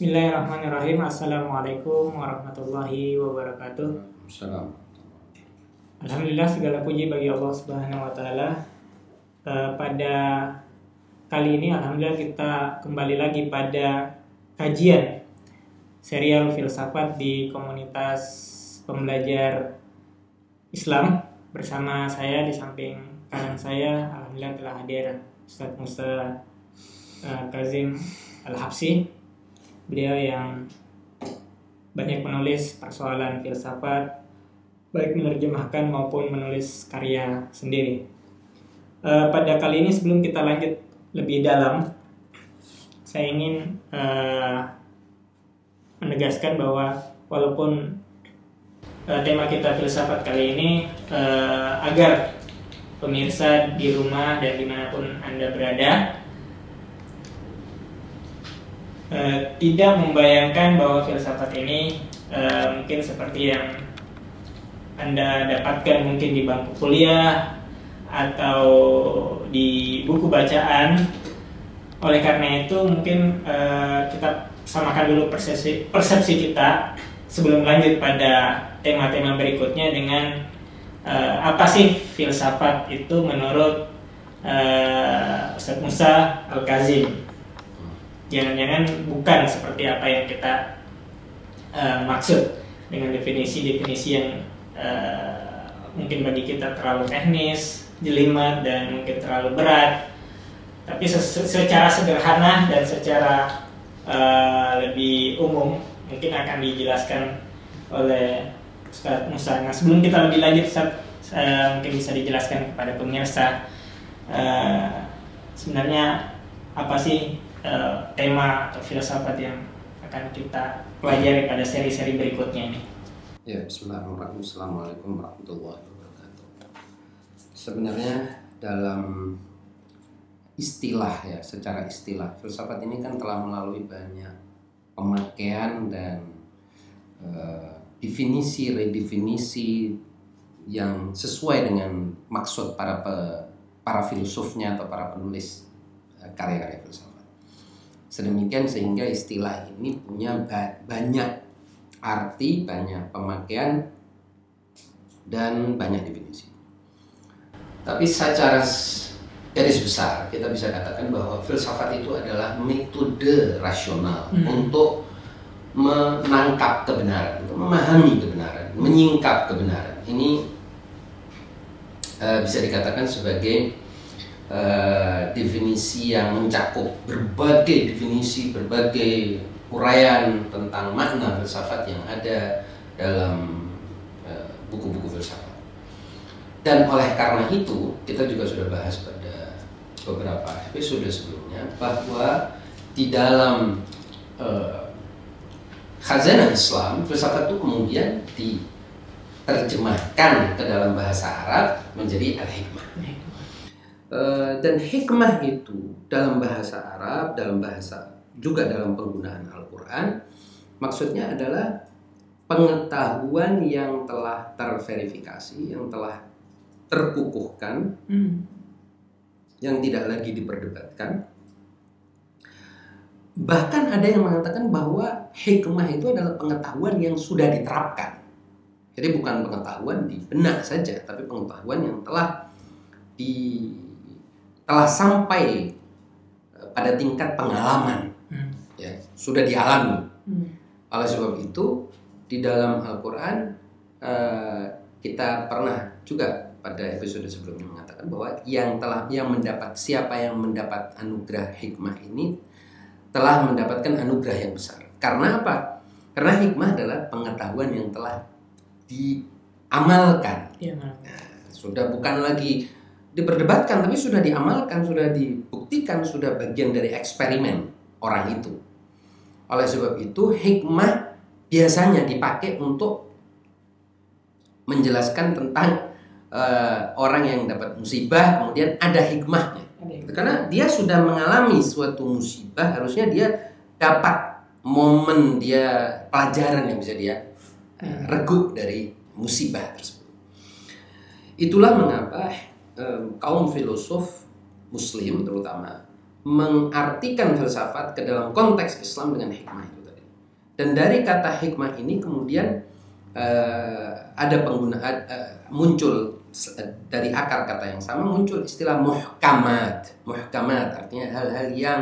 Bismillahirrahmanirrahim. Assalamualaikum warahmatullahi wabarakatuh. Salam. Alhamdulillah segala puji bagi Allah Subhanahu wa taala. Eh, pada kali ini alhamdulillah kita kembali lagi pada kajian serial filsafat di komunitas pembelajar Islam bersama saya di samping kanan saya alhamdulillah telah hadir Ustadz Musa eh, Kazim Al-Habsi. Beliau yang banyak menulis persoalan filsafat baik menerjemahkan maupun menulis karya sendiri. Eh, pada kali ini sebelum kita lanjut lebih dalam, saya ingin eh, menegaskan bahwa walaupun eh, tema kita filsafat kali ini eh, agar pemirsa di rumah dan di mana pun anda berada eh, tidak membayangkan bahwa filsafat ini eh, mungkin seperti yang anda dapatkan mungkin di bangku kuliah atau di buku bacaan. Oleh karena itu mungkin eh, kita samakan dulu persepsi persepsi kita sebelum lanjut pada tema-tema berikutnya dengan eh, apa sih filsafat itu menurut eh, Ustadz Musa Al-Kazim. Jangan-jangan bukan seperti apa yang kita eh, maksud dengan definisi-definisi yang eh, mungkin bagi kita terlalu teknis, jelimet dan mungkin terlalu berat. Tapi se- secara sederhana dan secara eh, lebih umum mungkin akan dijelaskan oleh Ustadz Musa. Nah sebelum kita lebih lanjut, Ustadz, eh, mungkin bisa dijelaskan kepada pemirsa eh, sebenarnya apa sih eh, tema atau filsafat yang akan kita pelajari pada seri-seri berikutnya ini. Ya, Bismillahirrahmanirrahim. Assalamualaikum warahmatullahi wabarakatuh. Sebenarnya dalam istilah ya, secara istilah filsafat ini kan telah melalui banyak pemakaian dan eh, definisi redefinisi yang sesuai dengan maksud para pe- para filsufnya atau para penulis eh, karya-karya filsafat. Sedemikian sehingga istilah ini punya ba- banyak arti, banyak pemakaian, dan banyak definisi. Tapi secara garis besar kita bisa katakan bahwa filsafat itu adalah metode rasional Hmm. untuk menangkap kebenaran, untuk memahami kebenaran, menyingkap kebenaran. Ini eh, bisa dikatakan sebagai eh, definisi yang mencakup berbagai definisi, berbagai uraian tentang makna filsafat yang ada dalam eh, buku-buku filsafat. Dan oleh karena itu, kita juga sudah bahas pada beberapa episode sebelumnya bahwa di dalam eh, khazanah Islam, filsafat itu kemudian diterjemahkan ke dalam bahasa Arab menjadi al-hikmah. Eh, dan hikmah itu dalam bahasa Arab, dalam bahasa juga dalam penggunaan Al-Quran, maksudnya adalah pengetahuan yang telah terverifikasi, yang telah terkukuhkan, yang tidak lagi diperdebatkan. Bahkan ada yang mengatakan bahwa hikmah itu adalah pengetahuan yang sudah diterapkan. Jadi bukan pengetahuan di benak saja, tapi pengetahuan yang telah di telah sampai eh, pada tingkat pengalaman, Hmm. ya sudah dialami. Oleh sebab itu di dalam Al-Quran eh, kita pernah juga pada episode sebelumnya mengatakan bahwa yang telah yang mendapat siapa yang mendapat anugerah hikmah ini telah mendapatkan anugerah yang besar. Karena apa? Karena hikmah adalah pengetahuan yang telah diamalkan. Iya, Mal. Sudah bukan lagi diperdebatkan tapi sudah diamalkan, sudah dibuktikan, sudah bagian dari eksperimen orang itu. Oleh sebab itu hikmah biasanya dipakai untuk menjelaskan tentang eh, orang yang dapat musibah kemudian ada hikmahnya. Karena dia sudah mengalami suatu musibah, harusnya dia dapat momen dia pelajaran yang bisa dia eh, regu dari musibah tersebut. Itulah mengapa kaum filosof Muslim terutama mengartikan filsafat ke dalam konteks Islam dengan hikmah itu tadi. Dan dari kata hikmah ini kemudian uh, ada penggunaan uh, muncul dari akar kata yang sama muncul istilah muhkamat. Muhkamat artinya hal-hal yang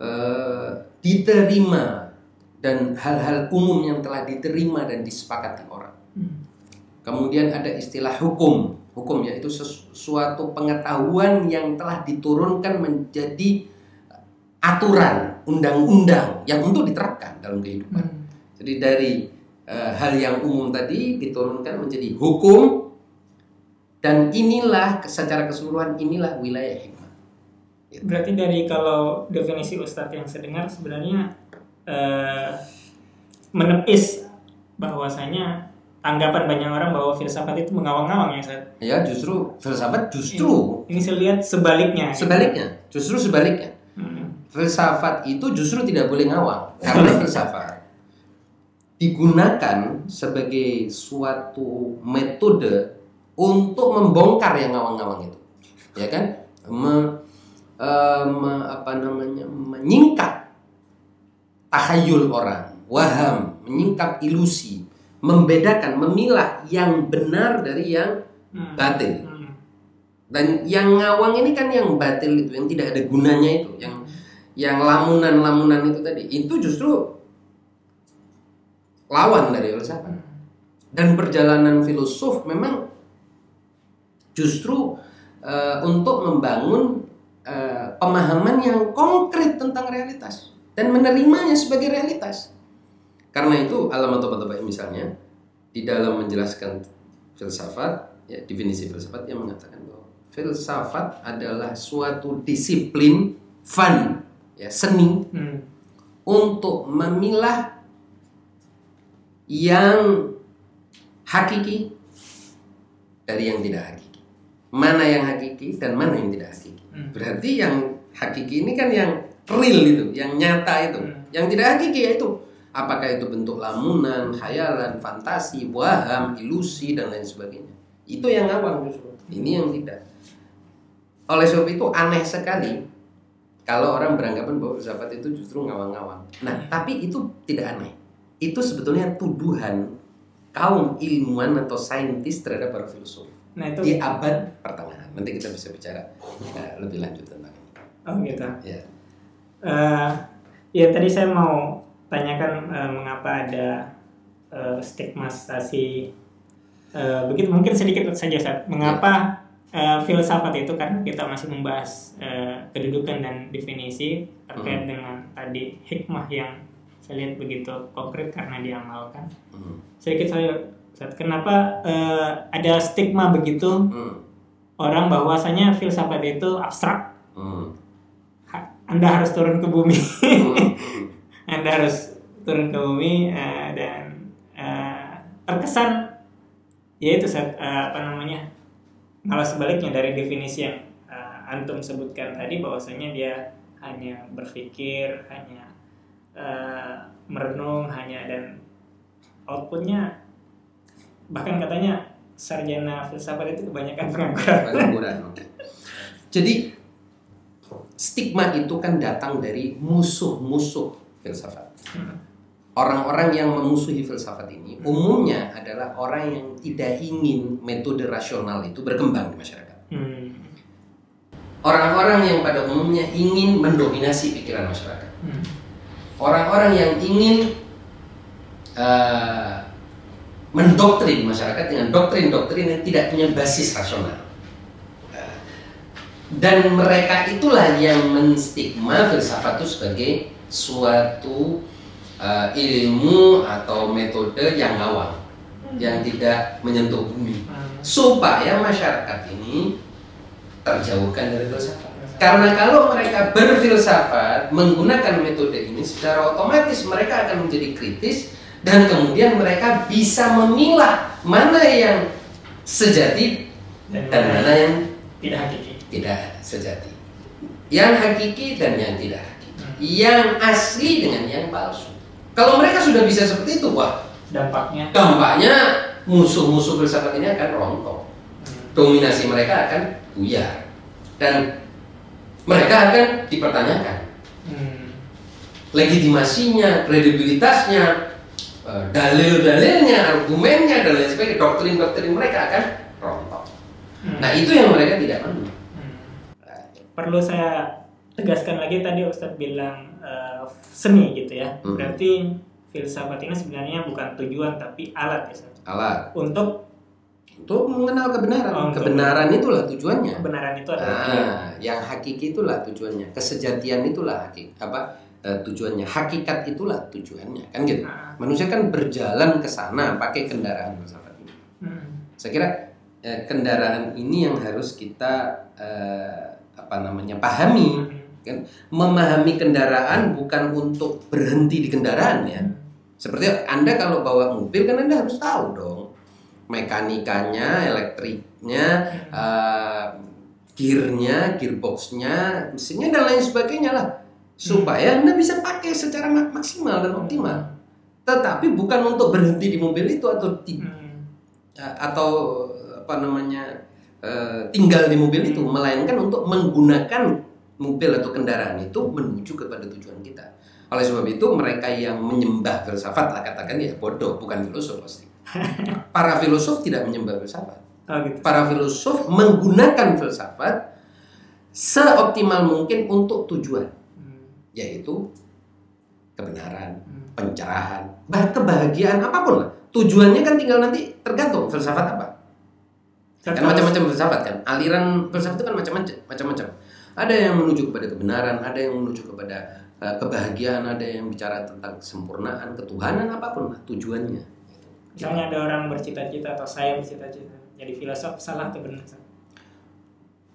uh, diterima dan hal-hal umum yang telah diterima dan disepakati orang. Hmm. Kemudian ada istilah hukum. Hukum yaitu sesuatu pengetahuan yang telah diturunkan menjadi aturan, undang-undang yang untuk diterapkan dalam kehidupan. Hmm. Jadi dari uh, hal yang umum tadi diturunkan menjadi hukum dan inilah secara keseluruhan inilah wilayah hikmah. Gitu. Berarti dari kalau definisi Ustadz yang sedengar sebenarnya uh, menepis bahwasanya anggapan banyak orang bahwa filsafat itu mengawang-awang ya Ustaz. Ya justru filsafat justru ini, ini saya lihat sebaliknya. Sebaliknya, justru sebaliknya. Hmm. Filsafat itu justru tidak boleh ngawang karena filsafat digunakan sebagai suatu metode untuk membongkar yang ngawang-ngawang itu, ya kan? Me, uh, me, apa namanya menyingkap tahayul orang, waham, menyingkap ilusi, membedakan, memilah yang benar dari yang hmm. batil. Hmm. Dan yang ngawang ini kan yang batil itu, yang tidak ada gunanya itu, yang yang lamunan-lamunan itu tadi, itu justru lawan dari filsafat. Dan perjalanan filosof memang justru uh, untuk membangun uh, pemahaman yang konkret tentang realitas dan menerimanya sebagai realitas. Karena itu alamat tobat misalnya di dalam menjelaskan filsafat, ya definisi filsafat yang mengatakan bahwa filsafat adalah suatu disiplin fun, ya seni hmm. untuk memilah yang hakiki dari yang tidak hakiki. Mana yang hakiki dan mana yang tidak hakiki. Hmm. Berarti yang hakiki ini kan yang real itu, yang nyata itu. Hmm. Yang tidak hakiki yaitu apakah itu bentuk lamunan, khayalan, fantasi, waham, ilusi dan lain sebagainya. Itu yang awam justru. Ini yang tidak. Oleh sebab itu aneh sekali kalau orang beranggapan bahwa filsafat itu justru ngawang-ngawang. Nah, tapi itu tidak aneh itu sebetulnya tuduhan kaum ilmuwan atau saintis terhadap para filsuf nah, itu... di abad pertengahan. Nanti kita bisa bicara uh, lebih lanjut tentang ini. Oh gitu. Ya. Uh, ya tadi saya mau tanyakan uh, mengapa ada uh, stigmatisasi uh, begitu mungkin sedikit saja saat mengapa uh, filsafat itu karena kita masih membahas uh, kedudukan dan definisi terkait hmm. dengan tadi hikmah yang saya lihat begitu konkret karena diamalkan hmm. sedikit saya kenapa uh, ada stigma begitu hmm. orang bahwasanya filsafat itu abstrak hmm. anda harus turun ke bumi hmm. anda harus turun ke bumi uh, dan uh, terkesan ya itu uh, apa namanya malah sebaliknya dari definisi yang uh, antum sebutkan tadi bahwasanya dia hanya berpikir hanya uh, merenung hanya dan outputnya bahkan katanya sarjana filsafat itu kebanyakan pengangguran. Pengangguran. Jadi stigma itu kan datang dari musuh-musuh filsafat. Hmm. Orang-orang yang memusuhi filsafat ini umumnya adalah orang yang tidak ingin metode rasional itu berkembang di masyarakat. Hmm. Orang-orang yang pada umumnya ingin mendominasi pikiran masyarakat. Hmm orang-orang yang ingin uh, mendoktrin masyarakat dengan doktrin-doktrin yang tidak punya basis rasional. Uh, dan mereka itulah yang menstigma filsafat itu sebagai suatu uh, ilmu atau metode yang awam, yang tidak menyentuh bumi, hmm. supaya masyarakat ini terjauhkan dari filsafat. Karena kalau mereka berfilsafat menggunakan metode ini secara otomatis mereka akan menjadi kritis dan kemudian mereka bisa memilah mana yang sejati dan, dan mana yang tidak hakiki. Tidak sejati. Yang hakiki dan yang tidak hakiki. Yang asli dengan yang palsu. Kalau mereka sudah bisa seperti itu, wah, dampaknya dampaknya musuh-musuh filsafat ini akan rontok. Hmm. Dominasi mereka akan buyar. Dan mereka akan dipertanyakan. Hmm. legitimasinya, kredibilitasnya, eh, dalil-dalilnya, argumennya dan lain sebagainya, doktrin-doktrin mereka akan rontok. Hmm. Nah itu yang mereka tidak. Hmm. Perlu saya tegaskan lagi tadi Ustadz bilang eh, seni gitu ya. Hmm. Berarti filsafat ini sebenarnya bukan tujuan tapi alat ya Ustadz. Alat Untuk untuk mengenal kebenaran. Oh, untuk- kebenaran itulah tujuannya. kebenaran itu adalah Nah, yang hakiki itulah tujuannya. Kesejatian itulah hakik apa eh, tujuannya. Hakikat itulah tujuannya, kan gitu. Nah, Manusia kan berjalan ke sana pakai kendaraan filsafat ini. hmm. Saya kira eh, kendaraan ini yang harus kita apa namanya pahami. Hmm. Kan memahami kendaraan bukan untuk berhenti di kendaraan ya. Seperti Anda kalau bawa mobil kan Anda harus tahu dong mekanikanya, elektriknya, eh, gearnya, gearboxnya, mesinnya dan lain sebagainya lah supaya Anda bisa pakai secara mak- maksimal dan optimal. Tetapi bukan untuk berhenti di mobil itu atau ti- Hmm. eh, atau apa namanya eh, tinggal di mobil itu, melainkan untuk menggunakan mobil atau kendaraan itu menuju kepada tujuan kita. Oleh sebab itu mereka yang menyembah filsafat lah katakan ya bodoh, bukan filosof pasti. Para filosof tidak menyembah filsafat. Oh gitu. Para filosof menggunakan filsafat seoptimal mungkin untuk tujuan, Hmm. yaitu kebenaran, Hmm. pencerahan, bah kebahagiaan apa pun lah. Tujuannya kan tinggal nanti tergantung filsafat apa. Kan macam-macam filsafat kan. Aliran filsafat itu kan macam-macam, macam-macam. Ada yang menuju kepada kebenaran, ada yang menuju kepada uh, kebahagiaan, ada yang bicara tentang kesempurnaan, ketuhanan apa pun lah tujuannya. Misalnya ada orang bercita-cita atau saya bercita-cita jadi filosof salah atau benar?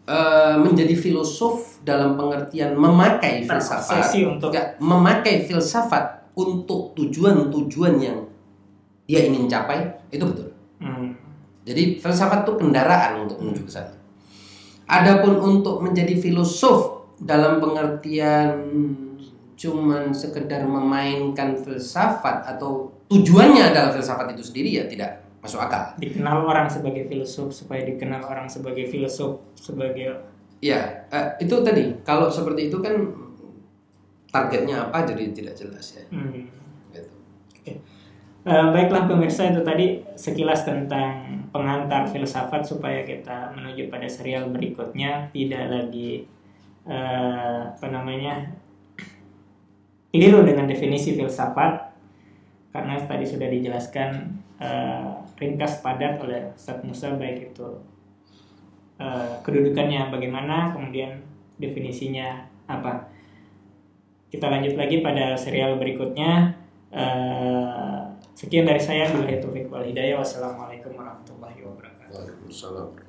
Uh, menjadi filosof dalam pengertian memakai filsafat, untuk Enggak, memakai filsafat untuk tujuan-tujuan yang dia ingin capai itu betul. Hmm. Jadi filsafat itu kendaraan untuk menuju ke sana. Adapun untuk menjadi filosof dalam pengertian cuman sekedar memainkan filsafat atau tujuannya adalah filsafat itu sendiri ya tidak masuk akal. dikenal orang sebagai filosof supaya dikenal orang sebagai filosof sebagai Ya, eh, itu tadi kalau seperti itu kan targetnya apa jadi tidak jelas ya. hmm. Gitu. Eh, baiklah pemirsa itu tadi sekilas tentang pengantar filsafat supaya kita menuju pada serial berikutnya. Tidak lagi eh, apa namanya keliru dengan definisi filsafat karena tadi sudah dijelaskan eh, ringkas padat oleh Ustaz Musa baik itu eh, kedudukannya bagaimana kemudian definisinya apa. Kita lanjut lagi pada serial berikutnya. Eh, sekian dari saya. Wal hidayah. Wassalamualaikum warahmatullahi wabarakatuh. Waalaikumsalam.